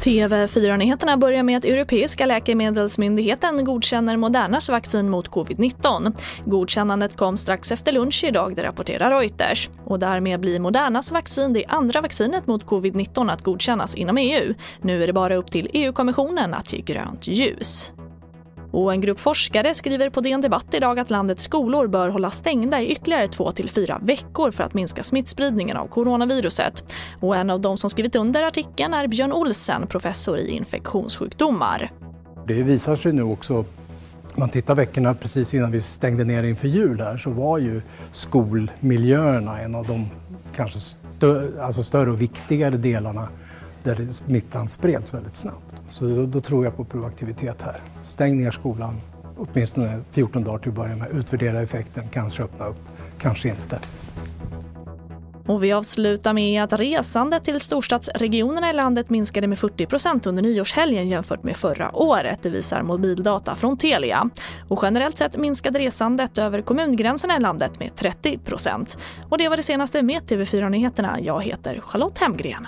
TV4-nyheterna börjar med att Europeiska läkemedelsmyndigheten godkänner Modernas vaccin mot covid-19. Godkännandet kom strax efter lunch idag, det rapporterar Reuters. Och därmed blir Modernas vaccin det andra vaccinet mot covid-19 att godkännas inom EU. Nu är det bara upp till EU-kommissionen att ge grönt ljus. Och en grupp forskare skriver på DN Debatt idag att landets skolor bör hålla stängda i ytterligare två till fyra veckor för att minska smittspridningen av coronaviruset. Och en av de som skrivit under artikeln är Björn Olsen, professor i infektionssjukdomar. Det visar sig nu också om man tittar veckorna precis innan vi stängde ner inför jul här så var ju skolmiljöerna en av de kanske stö alltså större och viktigare delarna där smittan spreds väldigt snabbt. Så då, då, tror jag på proaktivitet här. Stäng ner skolan åtminstone 14 dagar till att börja med. Utvärdera effekten, kanske öppna upp, kanske inte. Och vi avslutar med att resandet till storstadsregionerna i landet minskade med 40% under nyårshelgen jämfört med förra året. Det visar mobildata från Telia. Och generellt sett minskade resandet över kommungränserna i landet med 30 Och det var det senaste med TV4 Nyheterna. Jag heter Charlotte Hemgren.